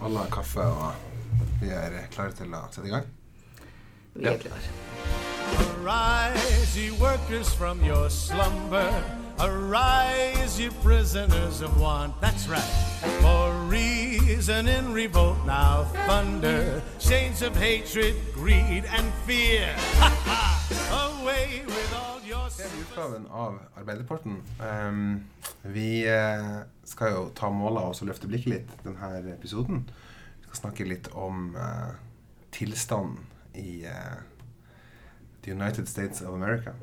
Alle har kaffe, og vi er klare til å sette i gang. Vi er klare. Arise, ye workers, from your slumber. Arise, ye prisoners of want. That's right. For reason in revolt now thunder. Chains of hatred, greed, and fear. Ha ha! Er utgaven av Arbeiderparten. Um, vi eh, skal jo ta måla og så løfte blikket litt denne episoden. Vi skal snakke litt om uh, tilstanden i uh, The United States of America.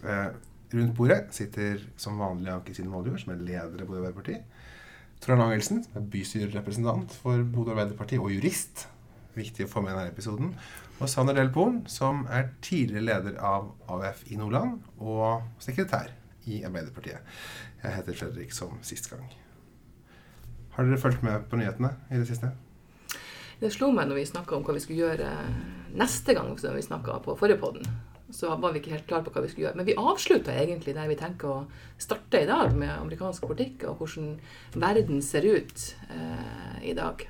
Uh, rundt bordet sitter som vanlig Anki Sine Moldjord, som er leder av Bodø Arbeiderparti. Trond Angelsen, er bystyrerepresentant for Bodø Arbeiderparti og jurist. Viktig å få med i denne episoden. Og Sander Delpolen, som er tidligere leder av AUF i Nordland og sekretær i Arbeiderpartiet. Jeg heter Fredrik som sist gang. Har dere fulgt med på nyhetene i det siste? Det slo meg når vi snakka om hva vi skulle gjøre neste gang som vi snakka på forrige podden. Så var vi ikke helt klare på hva vi skulle gjøre. Men vi avslutta egentlig der vi tenker å starte i dag, med amerikansk politikk og hvordan verden ser ut eh, i dag.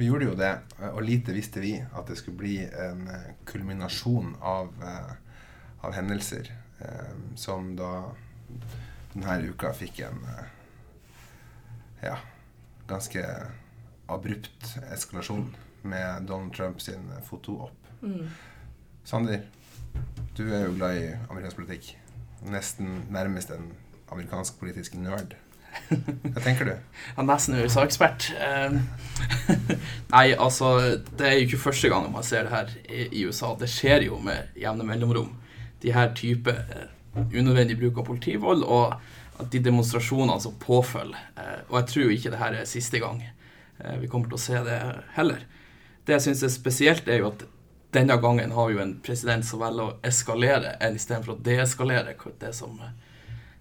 Vi gjorde jo det, og lite visste vi at det skulle bli en eh, kulminasjon av, eh, av hendelser eh, som da denne uka fikk en eh, ja, ganske abrupt eskalasjon med Donald Trump sin foto opp. Mm. Sander, du er jo glad i amerikansk politikk. Nesten nærmest en amerikansk politisk nerd. Hva tenker du? Jeg er nesten USA-ekspert. Eh, Nei, altså Det er jo ikke første gang man ser det her i, i USA. Det skjer jo med jevne mellomrom. De her type eh, unødvendig bruk av politivold og at de demonstrasjonene som påfølger. Eh, og jeg tror ikke det her er siste gang eh, vi kommer til å se det heller. Det jeg syns er spesielt, er jo at denne gangen har vi jo en president som velger å eskalere enn istedenfor å deeskalere det som,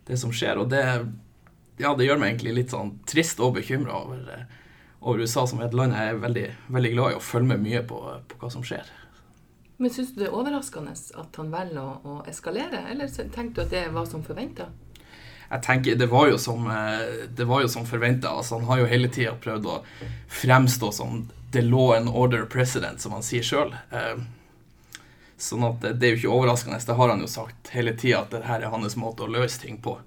det som skjer. Og det ja, det gjør meg egentlig litt sånn trist og bekymra over, eh, over, USA, som er et land jeg er veldig, veldig glad i og følger med mye på, på hva som skjer. Men syns du det er overraskende at han velger å, å eskalere, eller tenkte du at det var som forventa? Jeg tenker, Det var jo som, det var jo som forventa. Altså, han har jo hele tida prøvd å fremstå som the law and order president, som han sier sjøl. Eh, sånn at det er jo ikke overraskende. Det har han jo sagt hele tida, at dette er hans måte å løse ting på.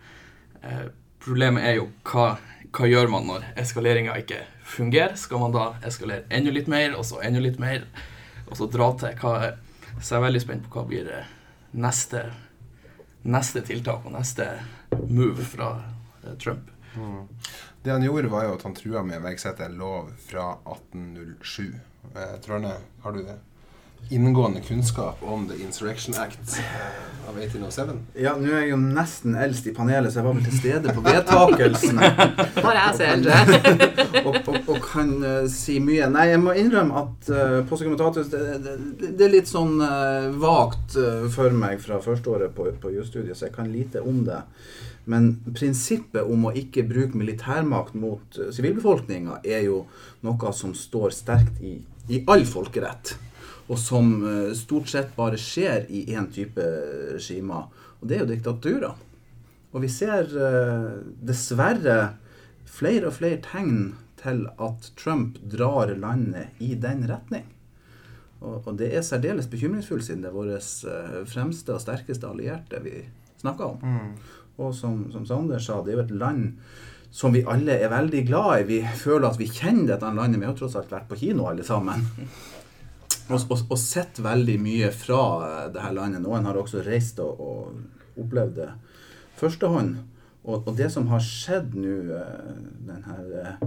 Problemet er jo hva, hva gjør man når eskaleringa ikke fungerer? Skal man da eskalere enda litt mer, og så enda litt mer, og så dra til? Hva, så jeg veldig spent på hva blir neste, neste tiltak og neste move fra eh, Trump. Mm. Det han gjorde, var jo at han trua med å iverksette en lov fra 1807. Eh, Trørne, har du det? Inngående kunnskap om The Insurrection Act av 1807? Ja, nå er jeg jo nesten eldst i panelet, så jeg var vel til stede på vedtakelsen. Bare jeg ser det. eldre. og, og, og, kan uh, si mye. Nei, jeg må innrømme at uh, Posse Comitatus det, det, det, er litt sånn uh, vagt uh, for meg fra førsteåret på, på jusstudiet, så jeg kan lite om det. Men prinsippet om å ikke bruke militærmakt mot sivilbefolkninga er jo noe som står sterkt i, i all folkerett og som eh, stort sett bare skjer i én type regimer. Og det er jo diktaturer. Og vi ser eh, dessverre flere og flere tegn til at Trump drar landet i den retning. Og, og det er særdeles bekymringsfullt, siden det er våre eh, fremste og sterkeste allierte vi snakker om. Mm. Og som, som Sander sa, det er jo et land som vi alle er veldig glad i. Vi føler at vi kjenner dette landet. Vi har tross alt vært på kino alle sammen og, og, og, sett veldig mye fra eh, det her landet. Noen har også reist og, og opplevd det førstehånd. Og, og det som har skjedd nå, eh, den her eh,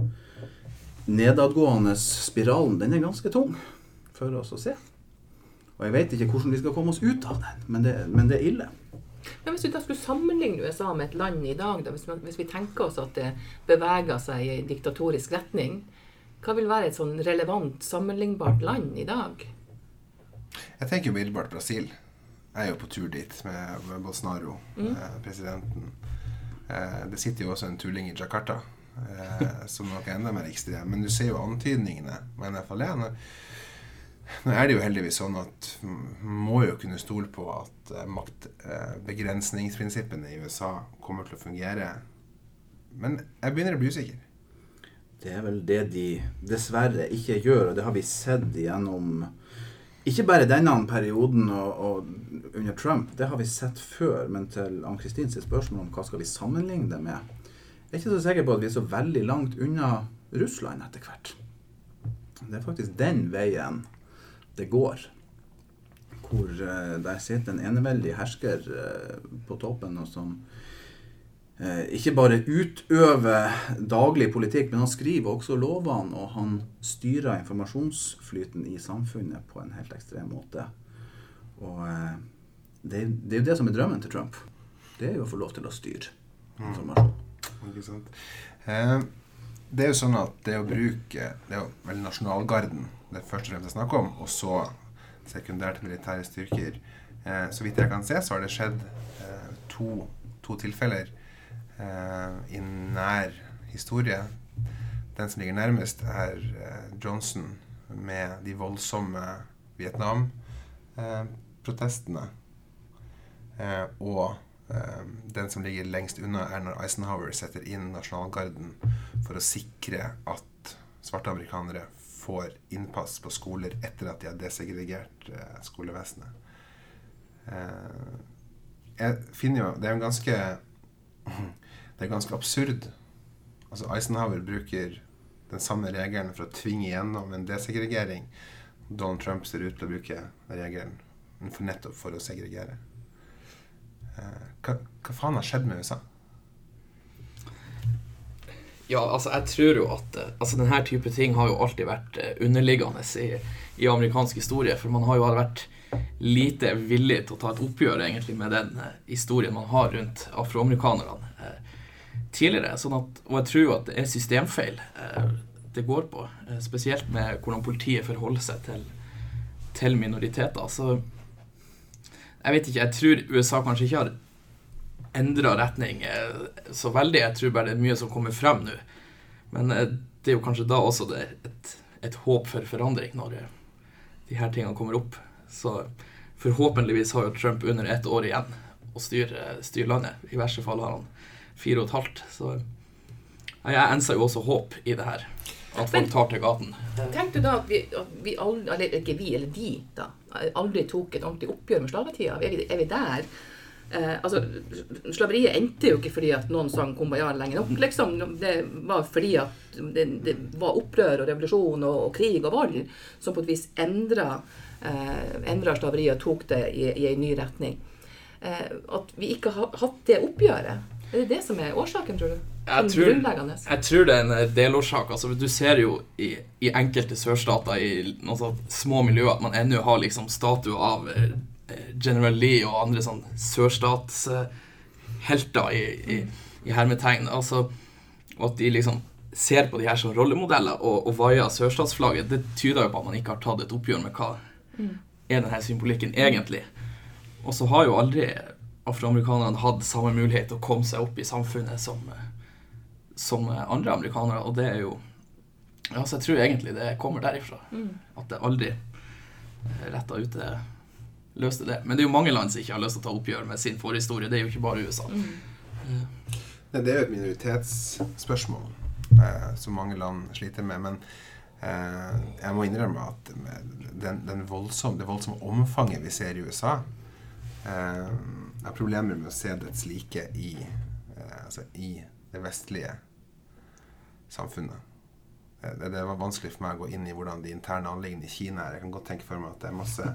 nedadgående spiralen, den er ganske tung for oss å se. Og jeg vet ikke hvordan vi skal komme oss ut av den, men det, men det er ille. Men Hvis vi da skulle sammenligne USA med et land i dag, da, hvis, hvis, vi tenker oss at det beveger seg i diktatorisk retning, hva vil være et sånn relevant, sammenlignbart land i dag? Jeg tenker umiddelbart Brasil. Jeg er jo på tur dit med, med Bolsonaro, mm. eh, presidenten. Eh, det sitter jo også en tulling i Jakarta eh, som nok er enda mer ekstrem. Men du ser jo antydningene med NFLE. Nå, er det jo heldigvis sånn at man må jo kunne stole på at eh, maktbegrensningsprinsippene i USA kommer til å fungere. Men jeg begynner å bli usikker. Det er vel det de dessverre ikke gjør, og det har vi sett gjennom ikke bare denne perioden og, og under Trump, det har vi sett før. Men til Ann-Kristin sitt spørsmål om hva skal vi sammenligne det med, jeg er ikke så sikker på at vi er så veldig langt unna Russland etter hvert. Det er faktisk den veien det går. Hvor uh, der sitter en eneveldig hersker uh, på toppen og som ikke bare utøver daglig politikk, men han skriver også lovene, og han styrer informasjonsflyten i samfunnet på en helt ekstrem måte. Og eh, det, det er jo det som er drømmen til Trump. Det er jo å få lov til å styre informasjon. Ikke sant? Eh, det er jo sånn at det å bruke Det er jo vel nasjonalgarden det er først og fremst jeg snakker om, og så sekundært militære styrker. Eh, så vidt jeg kan se, så har det skjedd eh, to, to tilfeller eh, i nær historie. Den som ligger nærmest, er eh, Johnson med de voldsomme Vietnam-protestene. Eh, og eh, den som ligger lengst unna, er når Eisenhower setter inn nasjonalgarden for å sikre at svarte amerikanere får innpass på skoler etter at de har desegregert eh, skolevesenet. Eh, jeg finner jo Det er en ganske Det er ganske absurd. Altså Eisenhower bruker den samme regelen for å tvinge gjennom en desegregering. Donald Trump ser ut til å bruke regelen for nettopp for å segregere. Eh, hva, hva faen har skjedd med USA? Ja, altså jeg tror jo at eh, altså denne type ting har jo alltid vært eh, underliggende i, i amerikansk historie. For man har jo vært lite villig til å ta et oppgjør egentlig med den historien man har rundt afroamerikanerne tidligere. Sånn at, og jeg tror jo at det er systemfeil eh, det går på. Eh, spesielt med hvordan politiet forholder seg til, til minoriteter. Så jeg vet ikke, jeg tror USA kanskje ikke har endra retning eh, så veldig. Jeg tror bare det er mye som kommer frem nå. Men det er jo kanskje da også det et, et håp for forandring, når de her tingene kommer opp. Så forhåpentligvis har jo Trump under ett år igjen å styre, styre landet. I verste fall har han fire og et halvt. Så jeg enser jo også håp i det her. At folk tar til gaten. Tenk du da at vi, at vi aldri, eller ikke vi, eller de, da, aldri tok et ordentlig oppgjør med slavetida? Er er vi der? Eh, altså, Slaveriet endte jo ikke fordi at noen sang 'Kumbaya' lenge nok. liksom. Det var fordi at det, det var opprør og revolusjon og, og, krig og vold som på et vis endra, eh, slaveriet og tok det i, i en ny retning. Eh, at vi ikke har hatt det oppgjøret. Er det det som er årsaken, tror du? Jeg tror, jeg tror, det er en delårsak. Altså, du ser jo i, i enkelte sørstater, i sånn små miljøer, at man ennå har liksom statue av eh, General Lee og andre sånn sørstatshelter i, i, i, hermetegn. Altså, at de liksom ser på de her som rollemodeller og, og vaier sørstatsflagget, det tyder jo på at man ikke har tatt et oppgjør med hva mm. er denne symbolikken egentlig. Og så har jo aldri afroamerikanerne hadde samme mulighet til å komme seg opp i samfunnet som, som andre amerikanere, og det er jo ja, så Jeg tror egentlig det kommer derifra. Mm. At det aldri retta ut det løste det. Men det er jo mange land som ikke har lyst til å ta oppgjør med sin forhistorie. Det er jo ikke bare USA. Mm. Det er jo et minoritetsspørsmål eh, som mange land sliter med. Men eh, jeg må innrømme at den, den voldsom, det voldsomme omfanget vi ser i USA eh, Jeg har problemer med å se dets like i, eh, altså i det vestlige samfunnet. Eh, det, det, var vanskelig for meg å gå inn i hvordan de interne anliggende i Kina er. Jeg kan godt tenke for meg at det er masse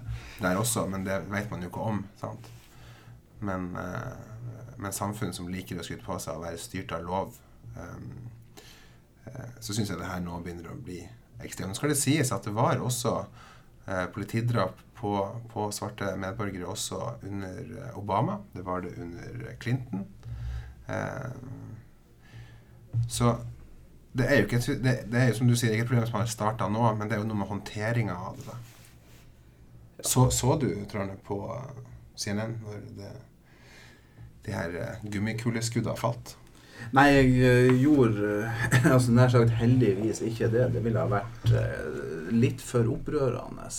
der også, men det vet man jo ikke om. sant? Men, eh, men samfunn som liker å skryte på seg å være styrt av lov, um, eh, så syns jeg det her nå begynner å bli ekstremt. Nå skal det sies at det var også eh, politidrap på, på, svarte medborgere også under Obama. Det var det under Clinton. Eh, så det er jo ikke det, det er som du sier, ikke et problem som har starta nå, men det er jo noe med håndteringa av det. Så, så du Trane, på uh, CNN når det, de her uh, gummikuleskuddene falt? Nei, jeg gjorde altså nær sagt heldigvis ikke det. Det ville ha vært litt for opprørende.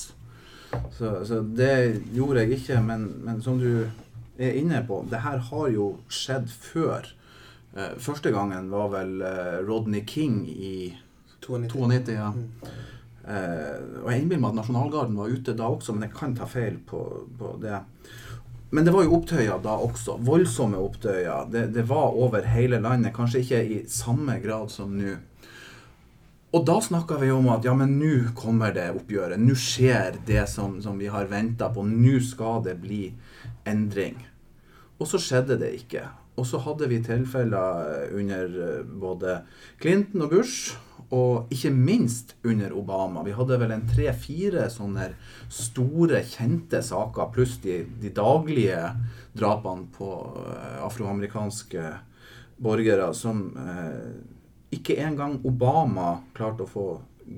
Så, så, det gjorde jeg ikke. Men, men som du er inne på, det her har jo skjedd før. Eh, første gangen var vel eh, Rodney King i 92. 92, ja. Mm. Eh, og jeg innbiller meg at Nasjonalgarden var ute da også, men jeg kan ta feil på, på det. Men det var jo opptøyer da også. Voldsomme opptøyer. Det, det var over hele landet. Kanskje ikke i samme grad som nå. Og da snakka vi om at ja, men nå kommer det oppgjøret. Nå skjer det som, som vi har venta på. Nå skal det bli endring. Og så skjedde det ikke. Og så hadde vi tilfeller under eh, både Clinton og Bush, og ikke minst under Obama. Vi hadde vel en tre-fire sånne store, kjente saker, pluss de, de daglige drapene på eh, afroamerikanske borgere som eh, ikke engang Obama klarte å få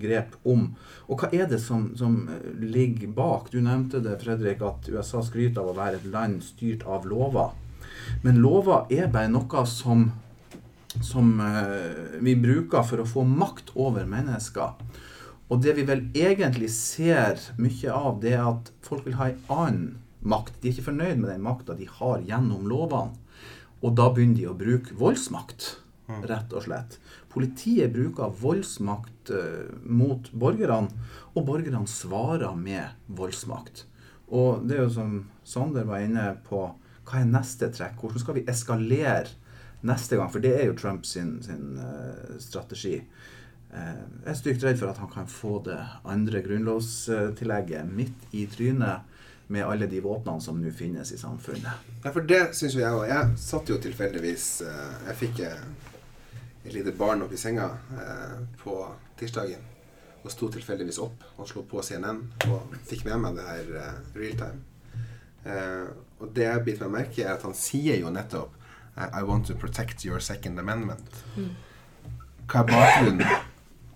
grep om. Og hva er det som, som ligger bak? Du nevnte det, Fredrik, at USA skryter av å være et land styrt av lover. Men lover er bare noe som, som eh, vi bruker for å få makt over mennesker. Og det vi vel egentlig ser mye av, det er at folk vil ha en annen makt. De er ikke fornøyd med den makta de har gjennom lovene. Og da begynner de å bruke voldsmakt, rett og slett. Politiet bruker voldsmakt eh, mot borgerne, og borgerne svarer med voldsmakt. Og det er jo som Sander var inne på, hva er neste trekk? Hvordan skal vi eskalere neste gang? For det er jo Trumps sin, sin eh, strategi. Eh, jeg er stygt redd for at han kan få det andre grunnlovstillegget midt i trynet med alle de våpnene som nå finnes i samfunnet. Ja, for det syns jo jeg òg. Jeg satt jo tilfeldigvis Jeg fikk et lite barn opp i senga eh, på tirsdagen. Og sto tilfeldigvis opp og slo på CNN og fikk med meg det her eh, real time. Eh, og det jeg biter meg merke i, er at han sier jo nettopp eh, I want to protect your second amendment. Hva er bakgrunnen?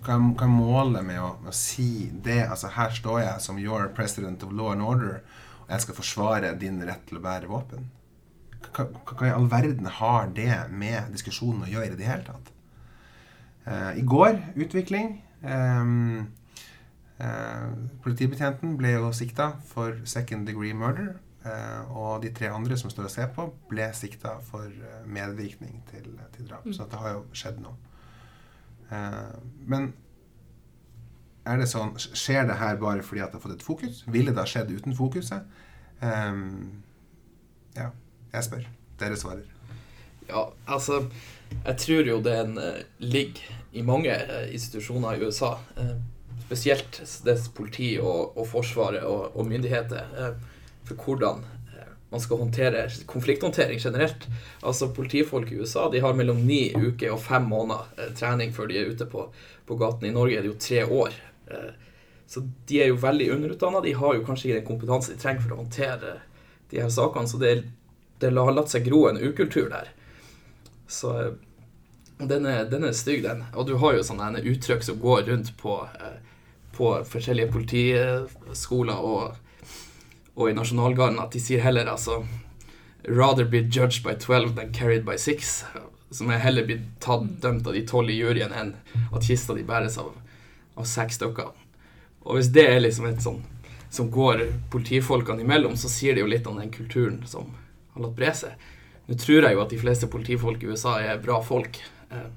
Hva hva er målet med å, med å si det? Altså Her står jeg som your president of law and order, og jeg skal forsvare din rett til å bære våpen. Hva, hva i all verden har det med diskusjonen å gjøre i det hele tatt? Eh, I går utvikling. Ehm, eh, politibetjenten ble jo sikta for second degree murder. eh, og de tre andre som står og ser på, ble sikta for medvirkning til, til drap. Så det har jo skjedd noe. Eh, men er det sånn, skjer det her bare fordi at det har fått et fokus? Ville det ha skjedd uten fokuset? Ehm, ja, jeg spør. Dere svarer. Ja, altså Jeg tror jo det eh, ligger i mange eh, institusjoner i USA. eh, spesielt dets politi og, og Forsvaret og, og myndigheter. for hvordan man skal håndtere konflikthåndtering generelt. Altså Politifolk i USA de har mellom ni uker og fem måneder trening før de er ute på, på gaten. I Norge er det jo tre år. Så de er jo veldig underutdanna. De har jo kanskje ikke den kompetansen de trenger for å håndtere de her sakene. Så det, det har latt seg gro en ukultur der. Så eh, den er, den er stygg, den. Og du har jo sånne uttrykk som går rundt på, eh, på forskjellige politiskoler og, og i Nasjonalgarden at de sier heller altså Rather be judged by 12 than carried by 6. Som er heller blitt tatt dømt av de tolv i juryen enn at kista de bæres av, av seks stykker. Og hvis det er liksom et sånn som går politifolkene imellom, så sier det jo litt om den kulturen som har latt bre seg. Nå tror jeg jo at de fleste politifolk i USA er bra folk. Eh,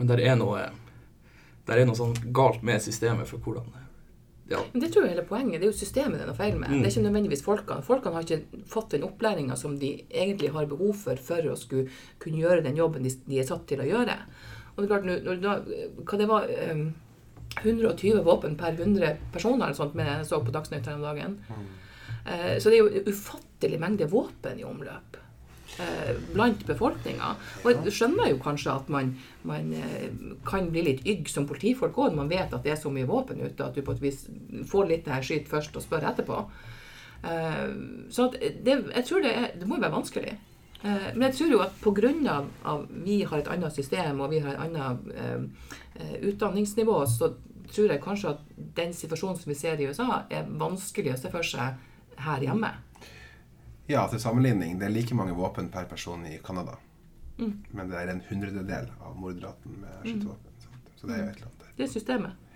men der er noe Der er noe sånn galt med systemet for hvordan ja, Men det tror jeg hele poenget. Det er jo systemet det er noe feil med. Mm. Det er ikke nødvendigvis folkene. Folkene har ikke fått den opplæringa som de egentlig har behov for for å skulle kunne gjøre den jobben de, de er satt til å gjøre. Og det er klart, når, da, hva det var um, 120 våpen per 100 personer eller sånt, men jeg så på Dagsnytt her om dagen. Eh, så det er jo ufattelig mengde våpen i omløp eh, blant befolkninga. Og jeg skjønner jo kanskje at man, man eh, kan bli litt ygg som politifolk òg, når man vet at det er så mye våpen ute, at du på et vis får litt det her skyt først og spør etterpå. Eh, så det, jeg tror det, er, det må jo være vanskelig. Eh, Men jeg tror jo at pga. at vi har et annet system og vi har et annet utdanningsnivå, så tror jeg kanskje at den situasjonen som vi ser i USA, er vanskelig å se for seg her hjemme. Ja, til sammenligning. Det er like mange våpen per person i Canada. Men det er en hundrededel av mordraten med skytevåpen. Mm. Så det er jo et eller annet der. Det er systemet.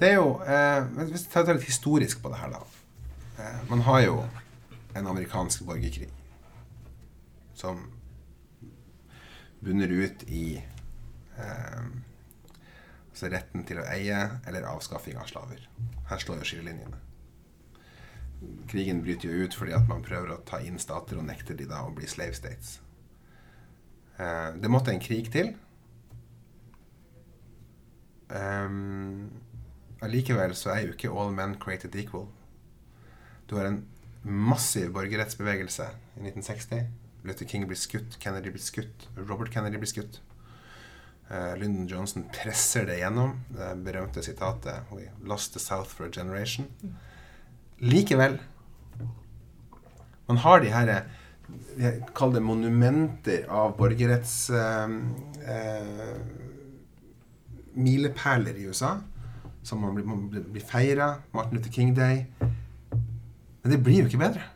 Det er jo eh, Hvis vi tar litt historisk på det her, da. Eh, man har jo en amerikansk borgerkrig som bunner ut i eh, Altså retten til å eie eller avskaffing av slaver. Her står jo skillelinjene. Krigen bryter jo ut fordi at man prøver å ta inn stater og nekter de da å bli slave states. Eh, det måtte en krig til. Um, allikevel så er jo ikke all men created equal. Du har en massiv borgerrettsbevegelse i 1960. Luther King blir skutt, Kennedy blir skutt, Robert Kennedy blir skutt. Uh, Lyndon Johnson presser det gjennom. Det berømte sitatet We lost the South for a generation. Likevel Man har de her jeg kaller det monumenter av borgerretts eh, eh, milepæler i USA. Som man blir, man blir feira. Martin Luther King Day. Men det blir jo ikke bedre.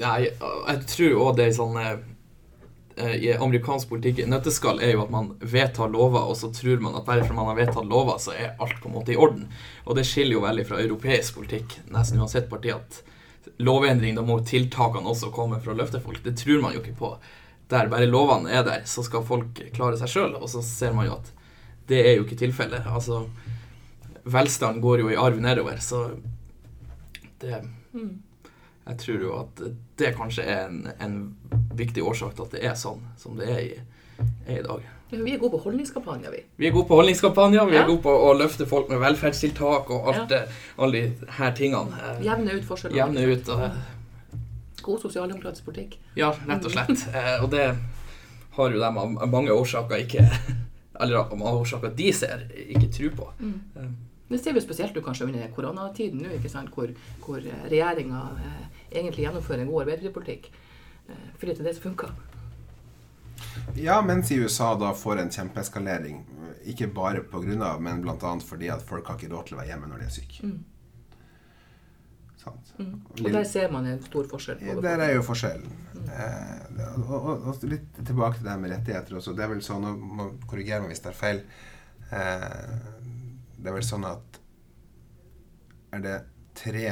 Nei, jeg tror òg det er sånn eh, I amerikansk politikk nøtteskall er jo at man vedtar lover, og så tror man at bare fordi man har vedtatt lover, så er alt på en måte i orden. Og det skiller jo veldig fra europeisk politikk, nesten uansett parti, at lovendring, da må tiltakene også komme for å løfte folk. Det tror man jo ikke på. Der bare lovene er der, så skal folk klare seg sjøl. Og så ser man jo at det er jo ikke tilfellet. Altså, velstand går jo i arv nedover, så det Jeg tror jo at det kanskje er en, en viktig årsak til at det er sånn som det er i, er i dag. Ja, vi er gode på holdningskampanjer, vi. Vi er gode på holdningskampanjer, vi Ja. er gode på å løfte folk med velferdstiltak og alt Ja. alle de her tingene. Jevne ut forskjeller. Jevne ut. Og, God sosialdemokratisk politikk. ja, rett og slett. Eh, Og det har jo de av mange årsaker ikke Eller av årsaker de ser, ikke tro på. Eh, Det ser vi spesielt du, kanskje under koronatiden, nå, ikke sant? hvor, hvor regjeringa eh, egentlig gjennomfører en god arbeiderpolitikk. Eh, fordi det er det som funker. Ja, mens i USA da får en kjempeeskalering. Ikke bare pga., men bl.a. fordi at folk har ikke råd til å være hjemme når de er syke. Mm. Sant? Mm. Og der ser man en stor forskjell. på Der er jo forskjellen. Eh, og, og, og litt tilbake til det med rettigheter også. Det er vel sånn, og må korrigere meg hvis det er feil eh, Det er vel sånn at Er det tre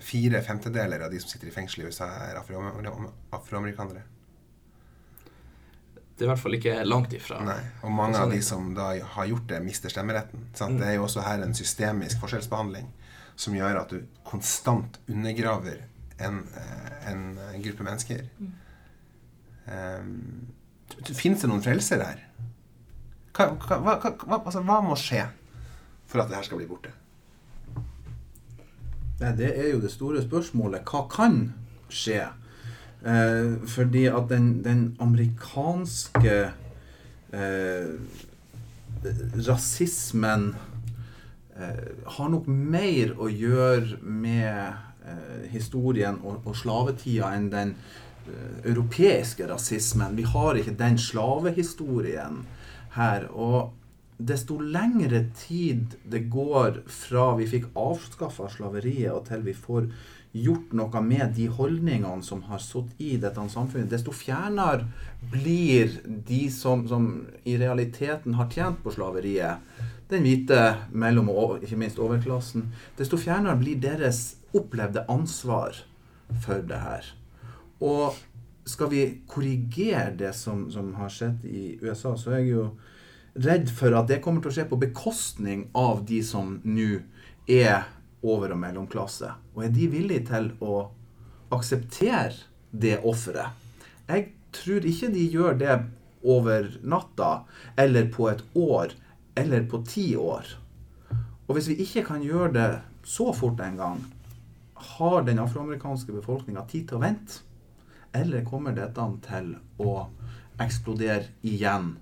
Fire femtedeler av de som sitter i fengsel i USA, er afroamerikanere? Det er i hvert fall ikke langt ifra. Nei. Og mange Sånn av de er som da har gjort det, mister stemmeretten. Sant? Mm. Det er jo også her en systemisk forskjellsbehandling som gjør at du konstant undergraver en, eh, en gruppe mennesker. Mm. Um, Fins det noen frelser her? Hva, hva, hva, hva, altså, hva må skje for at det her skal bli borte? Nei, det er jo det store spørsmålet. Hva kan skje? Eh, fordi at den, den amerikanske eh, rasismen eh, har nok mer å gjøre med eh, historien og, og slavetida enn den eh, europeiske rasismen. Vi har ikke den slavehistorien her. Og desto lengre tid det går fra vi fikk avskaffa slaveriet og til vi får gjort noe med de holdningene som har sittet i dette samfunnet, desto fjernere blir de som, som i realiteten har tjent på slaveriet, den hvite mellom og ikke minst overklassen, desto fjernere blir deres opplevde ansvar for det her. Og skal vi korrigere det som, som har skjedd i USA, så er jeg jo redd for at det kommer til å skje på bekostning av de som nå er over- og mellomklasse. Og er de villige til å akseptere det offeret? Jeg tror ikke de gjør det over natta, eller på et år, eller på ti år. Og hvis vi ikke kan gjøre det så fort en gang, har den afroamerikanske befolkninga tid til å vente? Eller kommer dette til å eksplodere igjen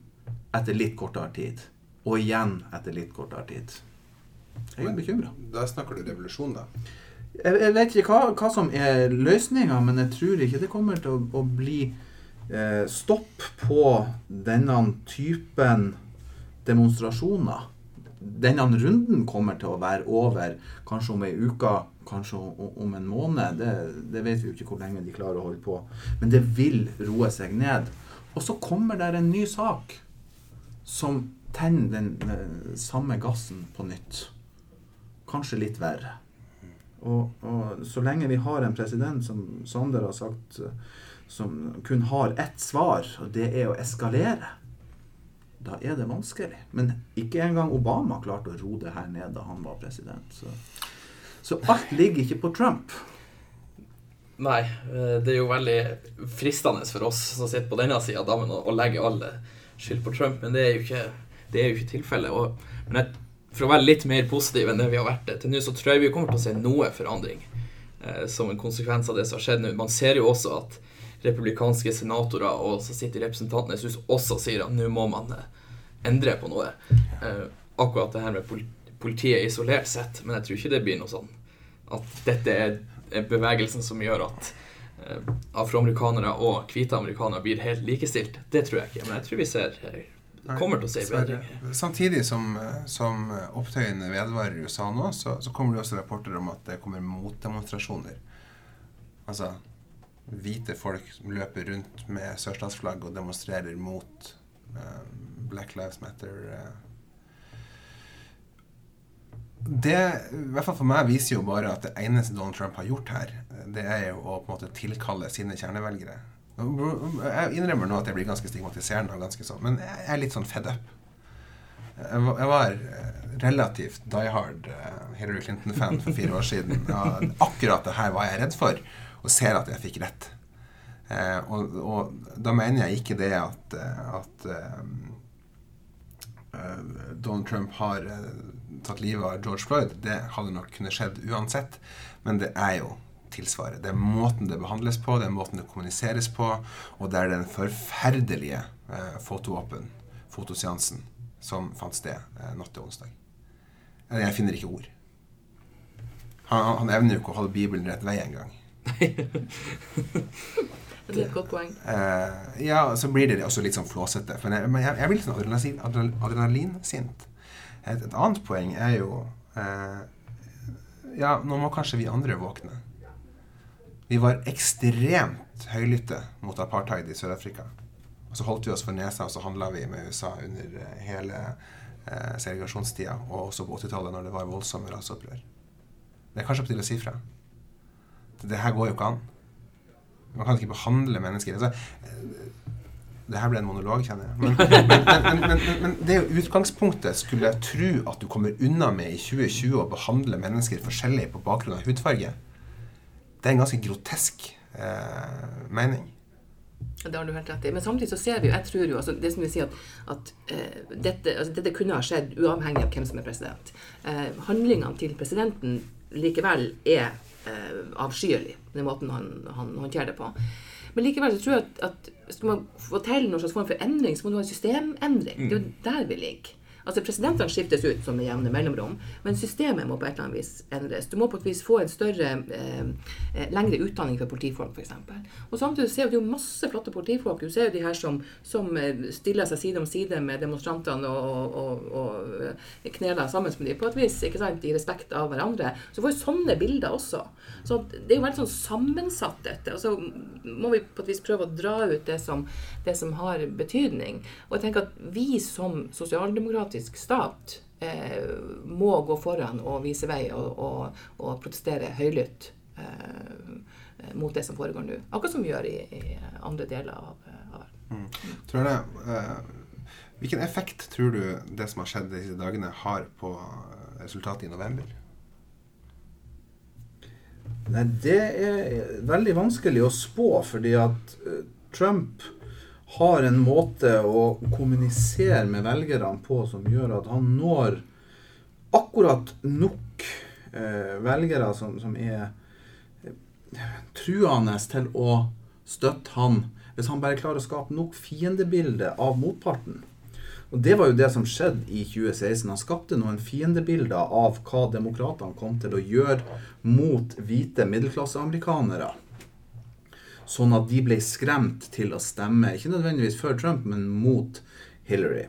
etter litt kortere tid? Og igjen etter litt kortere tid? Jeg er bekymra. Da snakker du revolusjon, da. Jeg, jeg vet ikke hva, hva som er løsninga, men jeg tror ikke det kommer til å, å bli eh, stopp på denne typen demonstrasjoner. Denne runden kommer til å være over kanskje om ei uke, kanskje om en måned. Det, det vet vi jo ikke hvor lenge de klarer å holde på. Men det vil roe seg ned. Og så kommer der en ny sak som tenner den, eh, samme gassen på nytt. Kanskje litt verre. Og, og så lenge vi har en president som Sander har sagt, eh, som kun har ett svar, og det er å eskalere, da er det vanskelig. Men ikke engang Obama klarte å ro det her ned da han var president. Så, så alt ligger ikke på Trump. Nei, eh, det er jo veldig fristende for oss som sitter på denne sida av dammen, å legge all skyld på Trump, men det er jo ikke, det ikke tilfellet. Men jeg, for å være litt mer positiv enn det vi har vært til nå, så tror jeg vi kommer til å se noe forandring eh, som en konsekvens av det som har skjedd nå. Man ser jo også at republikanske senatorer og som sitter i Representantenes hus, også sier at nå må man eh, endre på noe. Eh, akkurat det her med pol politiet isolert sett, men jeg tror ikke det blir noe sånn at dette er bevegelsen som gjør at afroamerikanere og hvite amerikanere blir helt likestilt. Det tror jeg ikke, men jeg tror vi ser eh, kommer til å se bedring. Samtidig som, som opptøyene vedvarer i USA nå, så, så kommer det også rapporter om at det kommer motdemonstrasjoner. Altså hvite folk som løper rundt med sørstatsflagg og demonstrerer mot eh, Black Lives Matter. eh. Det, i hvert fall for meg, viser jo bare at det eneste Donald Trump har gjort her, det er jo å på en måte tilkalle sine kjernevelgere. Jeg innrømmer nå at jeg blir ganske stigmatiserende, og ganske sånn, men jeg er litt sånn fed up. Jeg var, eh, relativt die hard eh, Hillary Clinton-fan for fire år siden. Akkurat det her var jeg redd for, og ser at jeg fikk rett. Eh, og, og da mener jeg ikke det at, at Donald Trump har tatt livet av George Floyd. Det hadde nok kunnet skjedd uansett. Men det er jo tilsvaret. Det er måten det behandles på, det er måten det kommuniseres på, og det er den forferdelige eh, fotoåpen, fotoseansen, som fant sted eh, natt til onsdag. Jeg finner ikke ord. Han, han evner jo ikke å holde Bibelen rett vei engang. Det er et godt poeng. Eh, ja, så blir det også litt sånn flåsete. For jeg, men jeg, jeg litt sånn adrenalin, adrenal, adrenalinsint. Et, et annet poeng er jo eh, Ja, nå må kanskje vi andre våkne. Vi var ekstremt høylytte mot apartheid i Sør-Afrika. Og så holdt vi oss for nesa, og så handla vi med USA under eh, hele eh, segregasjonstida, og også på 80-tallet, når det var voldsomme raseopprør. Det er kanskje på tide å si fra. Det, det her går jo ikke an. Man kan ikke behandle mennesker altså, eh, Det her ble en monolog, kjenner jeg. Men, men, men, men, men, men det er jo utgangspunktet skulle jeg tro at du kommer unna med i 2020 å behandle mennesker forskjellig på bakgrunn av hudfarge. Det er en ganske grotesk eh, mening. Det har du helt rett i. Men samtidig så ser vi jo, jeg tror jo, altså det som vil si at, at eh, dette, altså dette kunne ha skjedd uavhengig av hvem som er president. Eh, handlingene til presidenten likevel er eh, avskyelig, den måten han, han håndterer det på. Men likevel så tror jeg at, at skal man få til noen slags form for endring, så må du ha en systemendring. Det er jo der vi ligger. Altså Presidentene skiftes ut som med jevne mellomrom, men systemet må på et eller annet vis endres. Du må på et vis få en større, eh, eh, lengre utdanning for politifolk, f.eks. Og samtidig ser du jo masse flotte politifolk. Du ser jo de her som, som eh, stiller seg side om side med demonstrantene og, og, og og kneler sammen med dem på et vis, ikke sant, i respekt av hverandre. Så får vi sånne bilder også. Så det er jo veldig sånn sammensatt, dette. Og så må vi på et vis prøve å dra ut det som, det som har betydning. Og jeg tenker at vi som sosialdemokratisk stat eh, må gå foran og vise vei og, og, og protestere høylytt eh, mot det som foregår nå. Akkurat som vi gjør i, i andre deler av, av verden. Tror det, eh, hvilken effekt tror du det som har skjedd disse dagene, har på resultatet i november? Nei, det er veldig vanskelig å spå, fordi at eh, Trump har en måte å kommunisere med velgerne på som gjør at han når akkurat nok eh, velgere som, som er eh, truende til å støtte han, hvis han bare klarer å skape nok fiendebilde av motparten. Og Det var jo det som skjedde i 2016. Han skapte noen fiendebilder av hva demokratene kom til å gjøre mot hvite middelklasseamerikanere. Sånn at de ble skremt til å stemme, ikke nødvendigvis for Trump, men mot Hillary.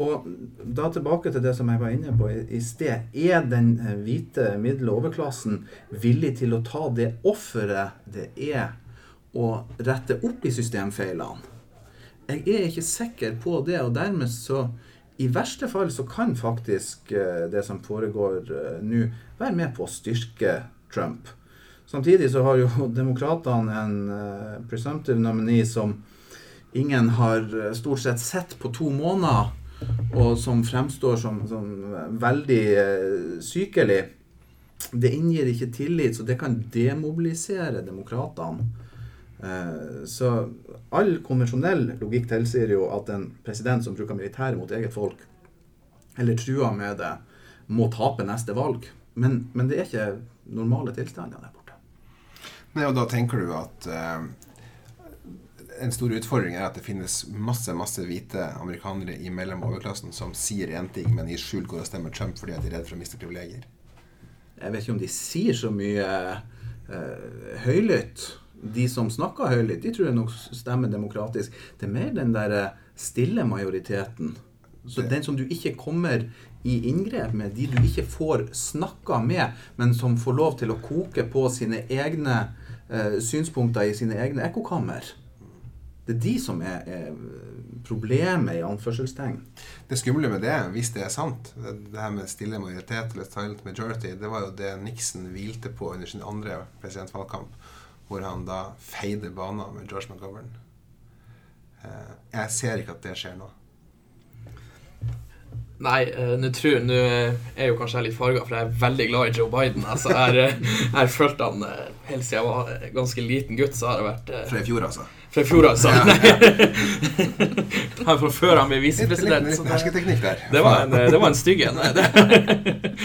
Og da tilbake til det som jeg var inne på i sted. Er den eh, hvite middel- og overklassen villig til å ta det offeret det er å rette opp i systemfeilene? Jeg er ikke sikker på det, og dermed så I verste fall så kan faktisk eh, det som foregår eh, nå, være med på å styrke Trump. Samtidig så har jo demokratene en uh, presumptive nominee som ingen har eh, stort sett sett på to måneder. og som fremstår som, som veldig eh, sykelig, det inngir ikke tillit, så det kan demobilisere demokratene. Eh, så all konvensjonell logikk tilsier jo at en president som bruker militæret mot eget folk, eller truer med det, må tape neste valg. Men, men det er ikke normale tilstander der borte. Nei, og da tenker du at eh, en stor utfordring er at det finnes masse masse hvite amerikanere i mellom- overklassen som sier én ting, men i skjul går og stemmer Trump fordi de er redd for å miste privilegier. Jeg vet ikke om de sier så mye uh, høylytt. De som snakker høylytt, de tror jeg nok stemmer demokratisk. Det er mer den der eh, stille majoriteten. Så Det- den som du ikke kommer i inngrep med, de du ikke får snakka med, men som får lov til å koke på sine egne eh, synspunkter i sine egne ekkokammer. Det er de som er, er problemet, i anførselstegn. Det skumle med det, hvis det er sant, det, det her med stille majoritet eller silent majority, det var jo det Nixon hvilte på under sin andre presidentvalgkamp, hvor han da feide banen med George McGovern. Eh, jeg ser ikke at det skjer nå. Nei, eh, nå tror Nå er jo kanskje jeg litt farga, for jeg er veldig glad i Joe Biden. Altså, jeg har, eh, har fulgt han eh, helt siden jeg var eh, ganske liten gutt, så har jeg vært eh, Fra i fjor, altså. Fra i fjor, altså. Nei. fra før han ble Litt, litt, visepresident. litt det- hersketeknikk der. Det var en, det var en stygg en.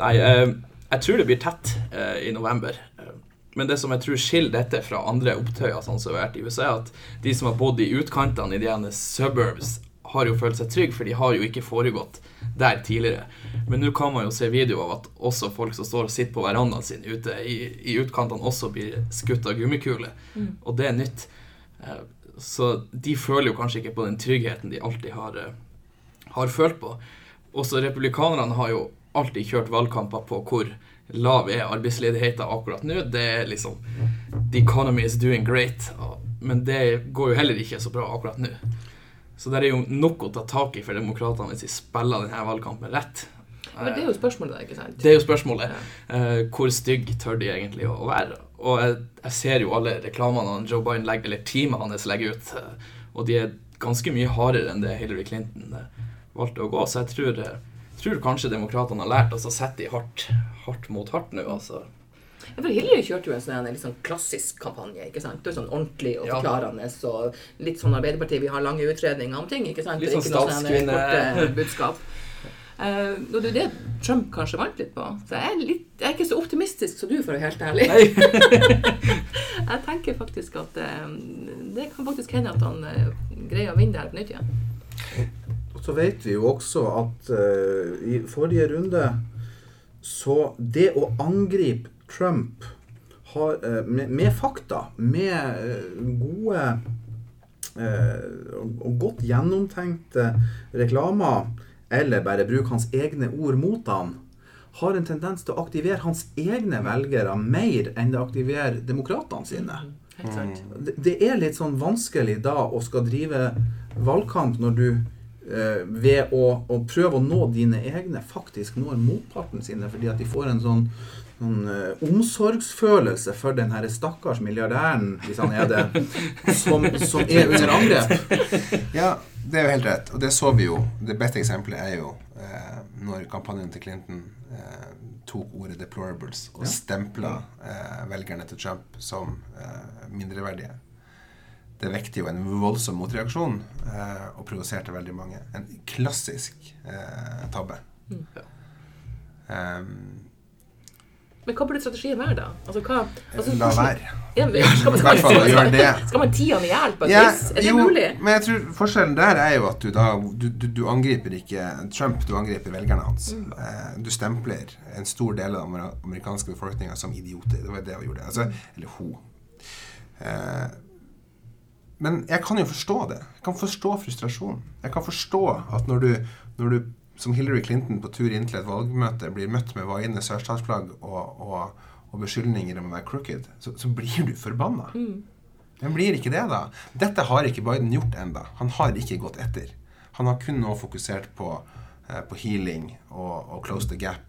Nei, eh, jeg tror det blir tett eh, i november. Eh, Men det som jeg tror skiller dette fra andre opptøyer sånn som har vært i USA, er at de som har bodd i utkantene i de ene suburbs, har jo følt seg trygge, for de har jo ikke foregått der tidligere. Men nå kan man jo se video av at også folk som står og sitter på verandaen sin ute i, i utkantene, også blir skutt av gummikule. Og det er nytt. Eh, Så de føler jo kanskje ikke på den tryggheten de alltid har, eh, har følt på. Også republikanerne har jo alltid kjørt valgkamper på hvor lav er arbeidsledigheten akkurat nå. Det er liksom The economy is doing great. Men det går jo heller ikke så bra akkurat nå. Så det er jo nok å ta tak i for demokratene hvis de spiller denne valgkampen rett. Men det er jo spørsmålet ikke sant? Det er jo spørsmålet. Ja. hvor stygg tør de egentlig å være? Og jeg, jeg ser jo alle reklamene han Joe Biden legger, eller teamet hans legger ut, eh, og de er ganske mye hardere enn det Hillary Clinton eh, valgte å gå. Så jeg tror, eh, tror kanskje demokratene har lært oss å sette de hardt, hardt mot hardt nå. altså. Ja, for Hillary kjørte jo en sånn en sånn klassisk kampanje. ikke sant? Det er sånn Ordentlig og Ja. forklarende. og Litt sånn Arbeiderpartiet, vi har lange utredninger om ting. ikke sant? Litt sånn sånn statskvinne. budskap. Eh, og det er det Trump kanskje vant litt på. Så jeg er, litt, jeg er ikke så optimistisk som du, for å være helt ærlig. jeg tenker faktisk at uh, det kan faktisk hende at han uh, greier å vinne det her på nytt igjen. Og så vet vi jo også at i forrige runde så det å angripe Trump har, eh, med, med fakta, med eh, gode eh, og godt gjennomtenkte reklamer, eller bare bruke hans egne ord mot ham, har en tendens til å aktivere hans egne velgere mer enn det aktiverer demokratene sine. Helt sant. Det, er litt sånn vanskelig da å skal drive valgkamp når du ved å, å prøve å nå dine egne faktisk når motparten sine, fordi at de får en sånn, sånn eh, omsorgsfølelse for den herre stakkars milliardæren, hvis han er det, som, som er under angrep. Ja, det er jo helt rett. Og det så vi jo. Det beste eksempelet er jo eh, når kampanjen til Clinton eh, tok ordet 'deplorables' og Ja. stempla eh, velgerne til Trump som eh, mindreverdige. Det vekte jo en voldsom motreaksjon eh, og provoserte veldig mange. En klassisk eh, tabbe. Ja. Um, Men hva burde strategien være, da? Altså, hva, altså, la være. Ja, skal, man, skal, man, skal man tie han i hjel på et Ja, vis? Er det jo, mulig? Men jeg tror forskjellen der er jo at du da Du, du, du angriper ikke Trump, du angriper velgerne hans. Mm. Eh, du stempler en stor del av den amerikanske befolkninga som idioter. Det var det hun gjorde. Altså, eller hun. Eh, men jeg kan jo forstå det. Jeg kan forstå frustrasjon. Jeg kan forstå at når du, når du som Hillary Clinton på tur inn til et valgmøte blir møtt med vaiende sørstatsflagg og, og, og beskyldninger om å være crooked, så, så blir du forbanna. Den blir ikke det, da. Dette har ikke Biden gjort enda. Han har ikke gått etter. Han har kun nå fokusert på, eh, på healing og, og close the gap.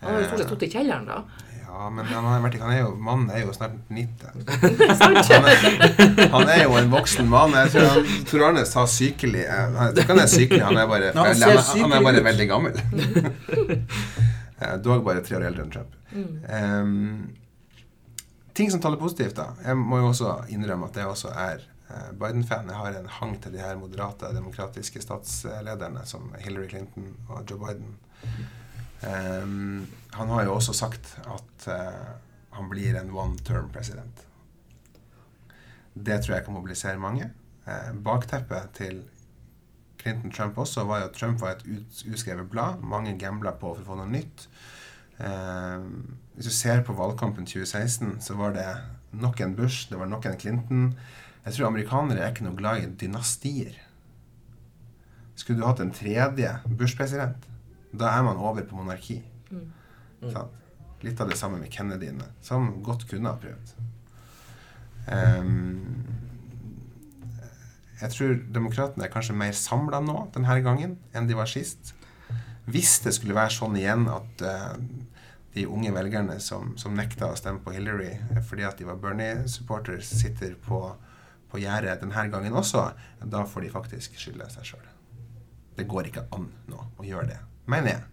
Han har jo stort sett sittet i kjelleren, da. Ja, men han, har vært, han er jo, mannen er jo snart 90. Han er, han er jo en voksen mann. Jeg tror han, tror Arne sa sykelig. eh, Jeg tror han er sykelig, han er bare, han han er, er bare veldig gammel. Eh, Dog bare tre år eldre enn Trump. Um, ting som taler positivt, da. Jeg må jo også innrømme at jeg også er eh, Biden-fan. Jeg har en hang til de her moderate demokratiske statslederne som Hillary Clinton og Joe Biden. Em, han har jo også sagt at eh, han blir en one term president. Det tror jeg kan mobilisere mange. Eh, bakteppet til Clinton-Trump også var jo at Trump var et ut, uskrevet blad. Mange gambla på for å få noe nytt. Eh, hvis du ser på valgkampen 2016, så var det nok en Bush, det var nok en Clinton. Jeg tror amerikanere er ikke noe glad i dynastier. Skulle du hatt en tredje Bush-president, da er man over på monarki. Sant? Litt av det samme med Kennedyene, som godt kunne ha prøvd. Um, jeg tror demokratene er kanskje mer samla nå denne gangen enn de var sist. Hvis det skulle være sånn igjen at uh, de unge velgerne som, som nekta å stemme på Hillary eh, fordi at de var Bernie-supporters, sitter på, på gjerdet denne gangen også, da får de faktisk skylde seg sjøl. Det går ikke an nå å gjøre det, mener jeg.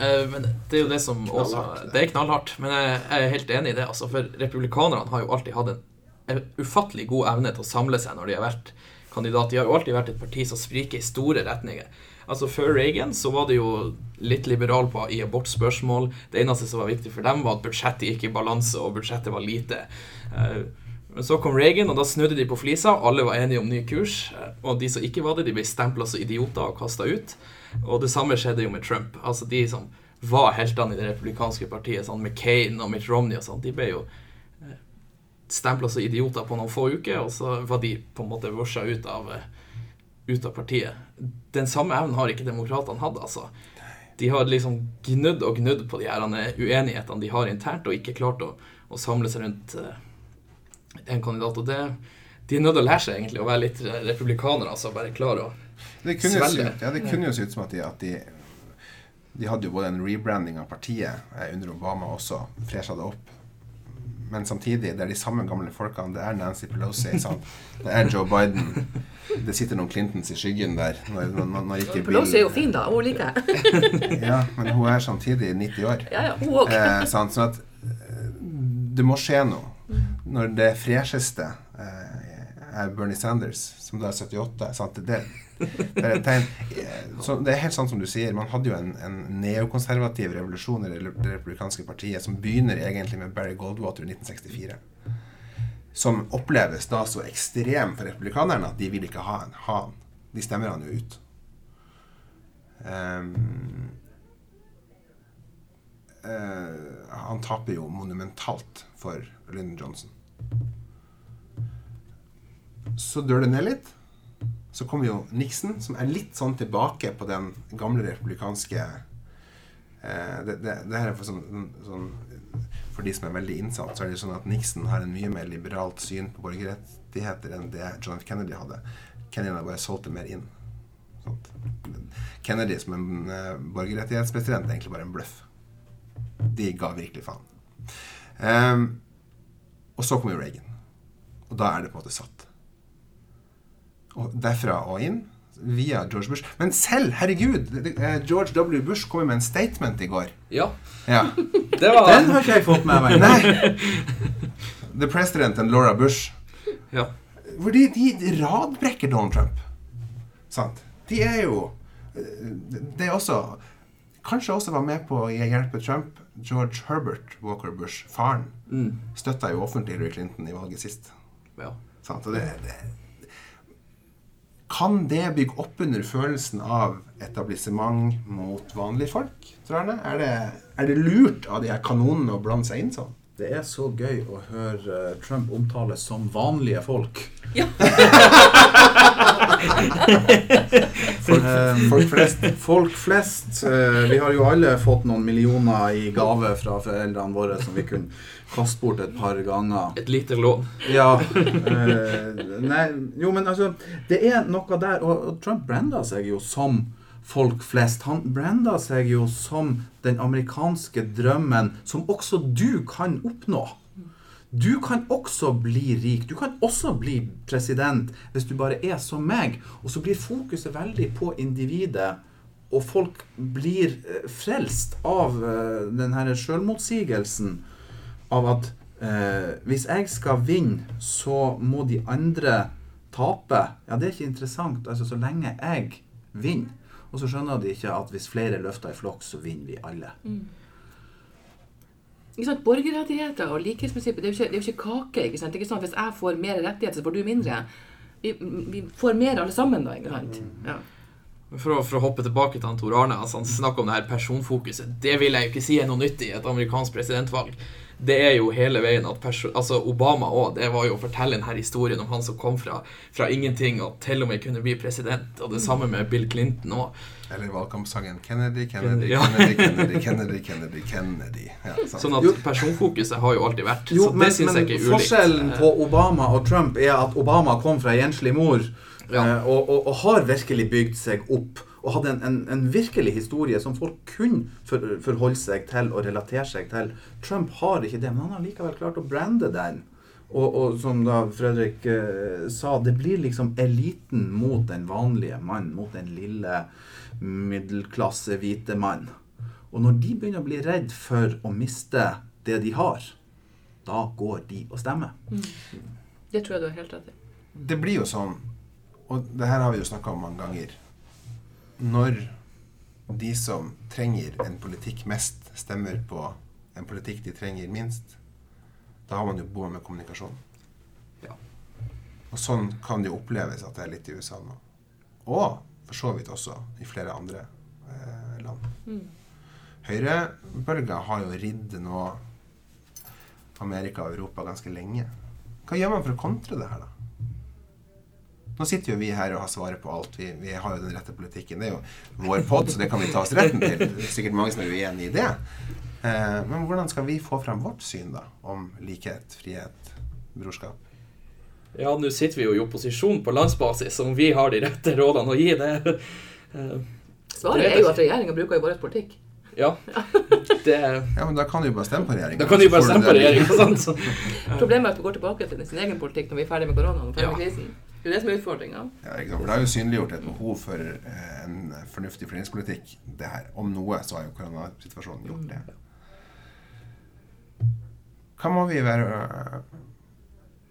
Eh, men det er jo det som også Knallhardt. Det er knallhardt, men jeg er helt enig i det. Altså, for republikanerne har jo alltid hatt en ufattelig god evne til å samle seg når de har vært kandidat. De har jo alltid vært et parti som spriker i store retninger. Altså Før Reagan så var det jo litt liberal på i abortspørsmål. Det eneste som var viktig for dem, var at budsjettet gikk i balanse, og budsjettet var lite. Eh, Men så kom Reagan, og da snudde de på flisa. Alle var enige om ny kurs. eh, Og de som ikke var det, de ble stempla som idioter og kasta ut. Og det samme skjedde jo med Trump. Altså De som var heltene i det republikanske partiet, sånn McCain og Mitt Romney og sånn, de ble jo stempla som idioter på noen få uker, og så var de på en måte vosja ut av, eh, ut av partiet. Den samme evnen har ikke demokratene hatt, altså. De har liksom gnudd og gnudd på de her eh, uenighetene de har internt, og ikke klart å, å samle seg rundt eh, en kandidat. Og det, de er nødt til å lære seg egentlig å være litt republikanere, altså. Bare klare å Det kunne, Svelge. ja, det kunne jo se ut som at de, at de De hadde jo både en rebranding av partiet eh, under Obama også, fresha det opp. Men samtidig, det er de samme gamle folkene. Det er Nancy Pelosi, sant? det er Joe Biden. Det sitter noen Clintons i skyggen der. Når, når, når ikke Pelosi er jo fin, da. Hun liker jeg. Ja, men hun er samtidig 90 år. Ja, ja, hun også. Eh, sant? Sånn at eh, det må skje noe. Når det fresheste eh, er Bernie Sanders, som da er 78 sant? Det, det, er et tegn. Eh, Så det er helt sånn som du sier. Man hadde jo en, en neokonservativ revolusjon i det republikanske partiet som begynner egentlig med Barry Goldwater i 1964. Som oppleves da så ekstrem for republikanerne at de vil ikke ha han. De stemmer han jo ut. Ehm, eh, han taper jo monumentalt for Lyndon Johnson. Så dør det ned litt. Så kommer jo Nixon, som er litt sånn tilbake på den gamle republikanske eh, det, det, det her er for, sånn, sånn, for de som er veldig innsatt, så er det sånn at Nixon har en mye mer liberalt syn på borgerrettigheter enn det John F. Kennedy hadde. Kennedy har bare solgt det mer inn. Kennedy som en eh, borgerrettighetspresident er egentlig bare en bløff. De ga virkelig faen. Um, og så kom jo Reagan. Og da er det på en måte satt. Og derfra og inn via George Bush. Men selv, herregud! eh, George W. Bush kom jo med en statement i går. Ja, Ja. det var Den har ikke jeg fått med meg. Nei! The President and Laura Bush. Ja. Fordi de, de radbrekker Donald Trump. Sant? De er jo eh, Det er også Kanskje også var med på å hjelpe Trump. George Herbert Walker Bush, faren, Mm. støtta jo offentlig Hillary Clinton i valget sist. ja. Sant? Det, det, kan det bygge opp under følelsen av etablissement mot vanlige folk? Tror jeg det? Er, det, er det lurt av de her kanonene å blande seg inn sånn? Det er så gøy å høre Trump omtales som vanlige folk. Ja. Folk, Um, folk flest. Folk flest. eh, Vi har jo alle fått noen millioner i gave fra foreldrene våre som vi kunne kaste bort et par ganger. Et lite lån. Ja. eh, nei, jo, men altså Det er noe der. Og, og Trump branda seg jo som folk flest. Han branda seg jo som den amerikanske drømmen som også du kan oppnå. Du kan også bli rik. Du kan også bli president hvis du bare er som meg. Og så blir fokuset veldig på individet, og folk blir eh, frelst av denne den sjølmotsigelsen av at eh, hvis jeg skal vinne, så må de andre tape. Ja, det er ikke interessant. Altså, så lenge jeg vinner. Og så skjønner de ikke at hvis flere løfter i flokk, så vinner vi alle. Sant? Borgerrettigheter og likhetsprinsippet, det er jo ikke, det er jo ikke kake. ikke sant? Det er ikke sånn at Hvis jeg får mer rettigheter, så får du mindre. Vi, vi får mer alle sammen, da. ikke sant? Ja. For å, for å hoppe tilbake til han Tor Arne, altså han snakker om det her personfokuset. Det vil jeg jo ikke si er noe nytt i et amerikansk presidentvalg. Det er jo hele veien at altså Obama òg, det var jo å fortelle denne historien om han som kom fra, fra ingenting og til og med kunne bli president. Og det samme med Bill Clinton òg. Eller valgkampsangen Kennedy, Kennedy, Ja. Kennedy, Kennedy, Kennedy, Kennedy, Kennedy. Ja. Sånn at Jo. personfokuset har jo alltid vært. Jo, så men, det syns jeg ikke er ulikt. forskjellen på Obama og Trump er at Obama kom fra enslig mor Ja. eh, og, og, og har virkelig bygd seg opp. Og hadde en, en, en virkelig historie som folk kunne for, forholde seg til og relatere seg til. Trump har ikke det, men han har likevel klart å brande den. Og, og som da Fredrik eh, sa, det blir liksom eliten mot den vanlige mann, mot den lille middelklasse hvite mann. Og når de begynner å bli redd for å miste det de har, da går de og stemmer. Det tror jeg du har helt rett i. Det blir jo sånn, og det her har vi jo snakka om mange ganger Når de som trenger en politikk mest, stemmer på en politikk de trenger minst, da har man jo bomma med kommunikasjon. Ja. Og sånn kan det jo oppleves at det er litt i USA nå. Og for så vidt også i flere andre eh, land. Høyrebølga har jo ridd nå Amerika og Europa ganske lenge. Hva gjør man for å kontre det her, da? Nå sitter jo vi her og har svaret på alt. Vi, vi har jo den rette politikken. Det er jo vår pod, så det kan vi ta oss retten til. Det er sikkert mange som er uenig i det. Eh, men hvordan skal vi få frem vårt syn da, om likhet, frihet, brorskap? Ja, nå sitter vi jo i opposisjon på landsbasis, om vi har de rette rådene å gi det. eh, Svaret er jo at regjeringa bruker jo vår politikk. Ja. Det Ja, men da kan du jo bare stemme på regjeringen. Da kan du jo bare stemme på regjeringa? Problemet er at vi går tilbake til sin egen politikk når vi er ferdig med koronaen og ferdig med Ja. krisen. Det er det som er utfordringa. Ja? For det har jo synliggjort et behov for eh, en fornuftig fordelingspolitikk. Det her. Om noe så har jo koronasituasjonen gjort det. Hva må vi være eh,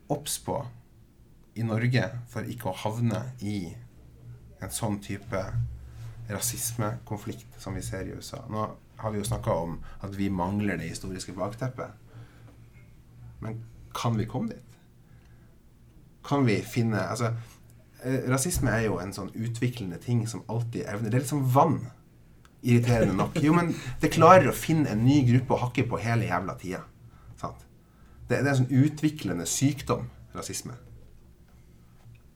obs på i Norge for ikke å havne i en sånn type rasismekonflikt som vi ser i USA? Nå har vi jo snakka om at vi mangler det historiske bakteppet. Men kan vi komme dit? Kan vi finne Altså, eh, rasisme er jo en sånn utviklende ting som alltid evner Det er litt som vann. Irriterende nok. Jo, men det klarer å finne en ny gruppe å hakke på hele jævla tida. Sant? Det, det er en sånn utviklende sykdom, rasisme.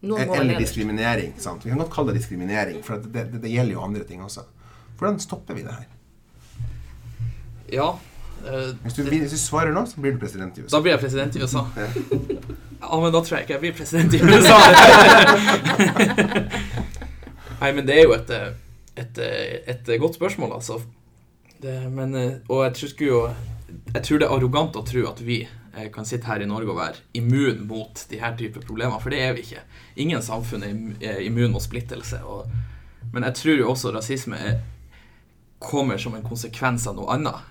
Eller diskriminering. Sant? Vi kan godt kalle det diskriminering, for det, det, det gjelder jo andre ting også. Hvordan stopper vi det her? Ja. øh, Hvis du, hvis du svarer nå, så blir du president i USA. Da blir jeg president i USA. Ja, men da tror jeg ikke jeg blir president i USA. Nei, men det er jo et, et, et godt spørsmål, altså. Det, men, og jeg tror, jo, jeg tror det er arrogant å tro at vi eh, kan sitte her i Norge og være immun mot de her type problemer, for det er vi ikke. Ingen samfunn er immun mot splittelse. Og, men jeg tror jo også rasisme er, kommer som en konsekvens av noe annet.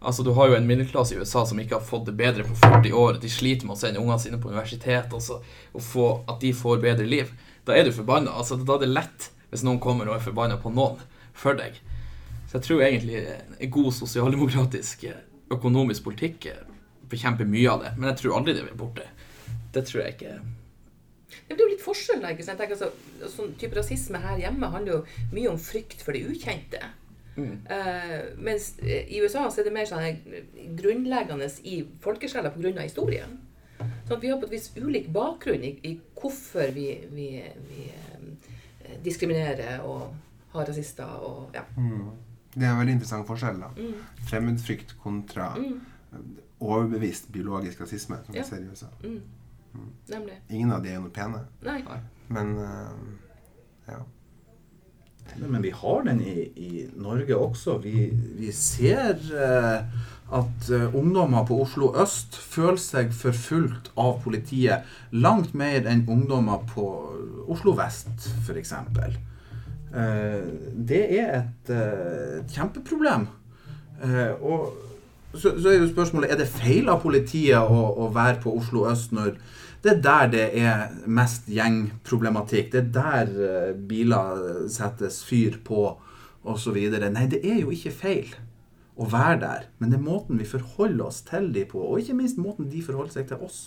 Altså, Du har jo en middelklasse i USA som ikke har fått det bedre på 40 år. De sliter med å sende ungene sine på universitet og, så, og få, at de får bedre liv. Da er du forbanna. Altså, da er det lett hvis noen kommer og er forbanna på noen for deg. Så jeg tror egentlig en god sosialdemokratisk eh, økonomisk politikk eh, bekjemper mye av det. Men jeg tror aldri det blir borte. Det tror jeg ikke. Det blir jo litt forskjell da, ikke sant? Jeg tenker altså, sånn type Rasisme her hjemme handler jo mye om frykt for det ukjente. Eh, mens eh, i USA så er det mer sånn eh, grunnleggende i folkesjela pga. historien. Sånn at vi har på et vis ulik bakgrunn i, i hvorfor vi, vi, vi eh, diskriminerer og har rasister og ja. Det er en veldig interessant forskjell. da. Mm. Fremmedfrykt kontra overbevist biologisk rasisme, som Ja. vi ser i USA. Mm. Nemlig. Ingen av de er jo noe pene, Nei. men uh, ja. Men vi har den i, i Norge også. Vi, vi ser eh, at eh, ungdommer på Oslo øst føler seg forfulgt av politiet langt mer enn ungdommer på Oslo vest, f.eks. Eh, det er et kjempeproblem. Og så er jo spørsmålet er det feil av politiet å, å være på Oslo øst når det er der det er mest gjengproblematikk. Det er der eh, biler settes fyr på osv. Nei, det er jo ikke feil å være der, men det er måten vi forholder oss til de på, og ikke minst måten de forholder seg til oss.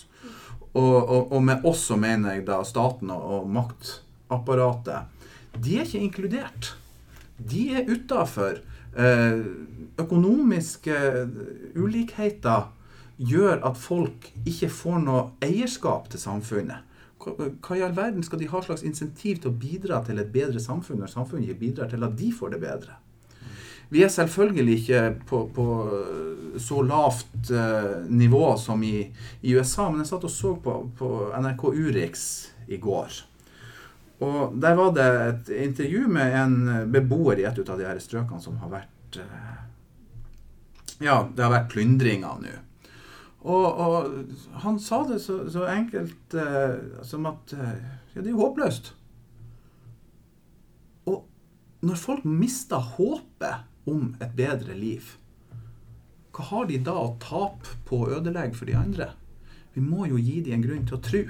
Og, og, og med oss så mener jeg da staten og, og maktapparatet. De er ikke inkludert. De er utafor. Eh, økonomiske ulikheter gjør at folk ikke får noe eierskap til samfunnet. Hva, i all verden skal de ha slags insentiv til å bidra til et bedre samfunn når samfunnet ikke bidrar til at de får det bedre? Vi er selvfølgelig ikke på, på så lavt uh, nivå som i, i, USA, men jeg satt og så på, på NRK Urix i går. Og der var det et intervju med en beboer i et av de her strøkene som har vært uh, Ja, det har vært plyndringer nå. Og, og, han sa det så, så enkelt eh, som at Ja, det er jo håpløst. Og når folk mister håpet om et bedre liv. Hva har de da å tape på å ødelegge for de andre? Vi må jo gi dem en grunn til å tro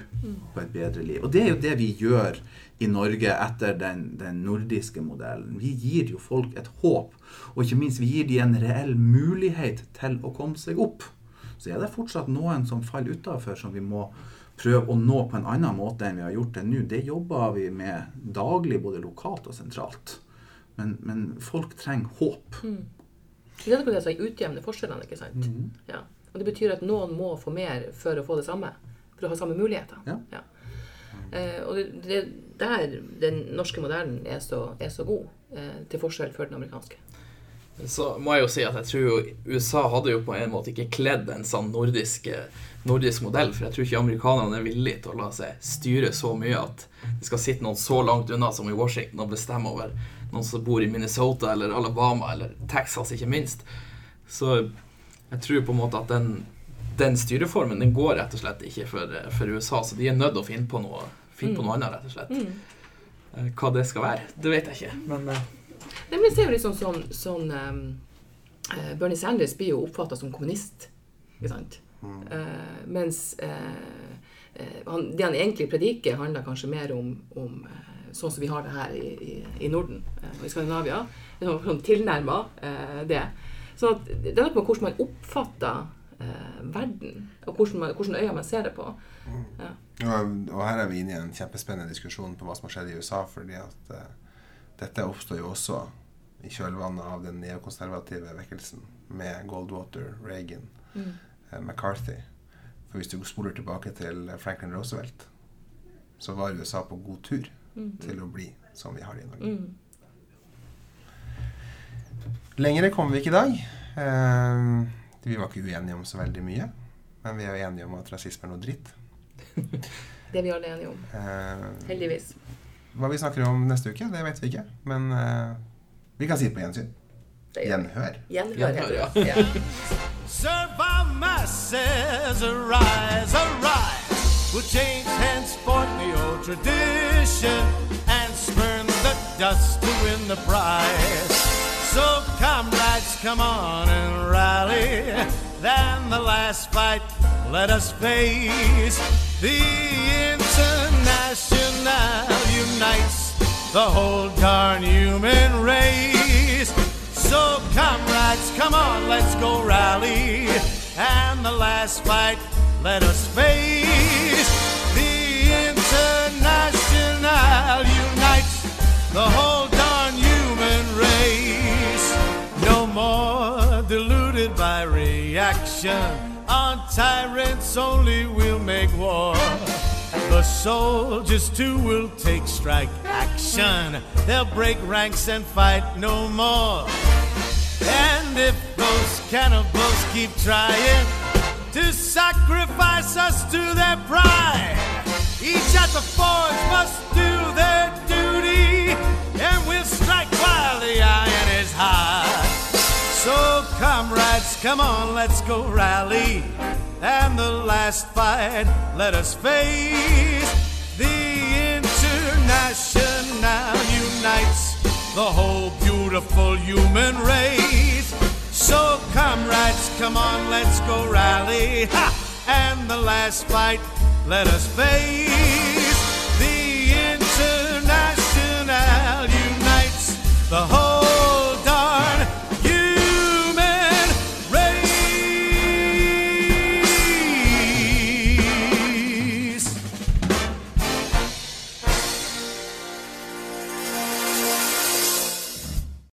på et bedre liv. Og det er jo det vi gjør i Norge etter den, den nordiske modellen. Vi gir jo folk et håp, og ikke minst vi gir dem en reell mulighet til å komme seg opp. Så er det fortsatt noen som faller utafor, som vi må prøve å nå på en annen måte enn vi har gjort det nå. Det jobber vi med daglig, både lokalt og sentralt. Men, men folk trenger håp. Mm. Det er noe som utjevner forskjellene. ikke sant? Mm. Ja. Og Det betyr at noen må få mer for å få det samme. For å ha samme muligheter. Ja. ja. Eh, og det, det der den norske modellen er så, er så god, eh, til forskjell for den amerikanske. Så må jeg jo si at jeg tror jo USA hadde jo på en måte ikke kledd en sånn nordisk, nordisk modell. For jeg tror ikke amerikanerne er villige til å la seg styre så mye at det skal sitte noen så langt unna som i Washington og bestemme over noen som bor i Minnesota eller Alabama eller Texas, ikke minst. Så jeg tror på en måte at den, den styreformen den går rett og slett ikke for, for USA. Så de er nødt til å finne på noe, finne på noe annet, rett og slett. Mm. Eh, hva det skal være, det vet jeg ikke. Men. Nei, men ser jo liksom sånn, sånn um, Bernie Sanders blir jo oppfatta som kommunist, ikke sant? Mm. Uh, mens uh, han, det han egentlig prediker, handler kanskje mer om, om sånn som vi har det her i, i, i Norden eh, og i Skandinavia. Sånn, tilnærma eh, det. Så det er noe med hvordan man oppfatter eh, verden, og hvordan, man, hvordan øyne man ser det på. Ja. Og, og, her er vi inne i en kjempespennende diskusjon på hva som har skjedd i USA. fordi at uh, dette oppstår jo også i kjølvannet av den neokonservative vekkelsen med Goldwater, Reagan, mm. uh, McCarthy. For hvis du spoler tilbake til Franklin Roosevelt, så var USA på god tur mm. til å bli som vi har det i Norge. Mm. Lengre kommer vi ikke i dag. Eh, vi var ikke uenige om så veldig mye. Men vi er jo enige om at rasisme er noe dritt. det er vi alle enige om. Eh, Heldigvis. Hva vi snakker om neste uke, det vet vi ikke. Men uh, vi kan si det på gjensyn. Gjenhør. Gjenhør, Gjenhør ja. ja. Survive masses, arise, arise. We'll change henceforth the old tradition and spurn the dust to win the prize. So, comrades, come on and rally. Then the last fight, let us face. The International unites the whole darn human race. So, comrades, come on, let's go rally. And the last fight, let us face the international unites the whole darn human race. No more deluded by reaction. On tyrants only we'll make war. The soldiers too will take strike action. They'll break ranks and fight no more. And if those cannibals keep trying to sacrifice us to their pride, each at the forge must do their duty, and we'll strike while the iron is hot. So, comrades, come on, let's go rally. And the last fight, let us face. The international unites the whole beautiful human race. So, comrades, come on, let's go rally. Ha! And the last fight, let us face. The international unites the whole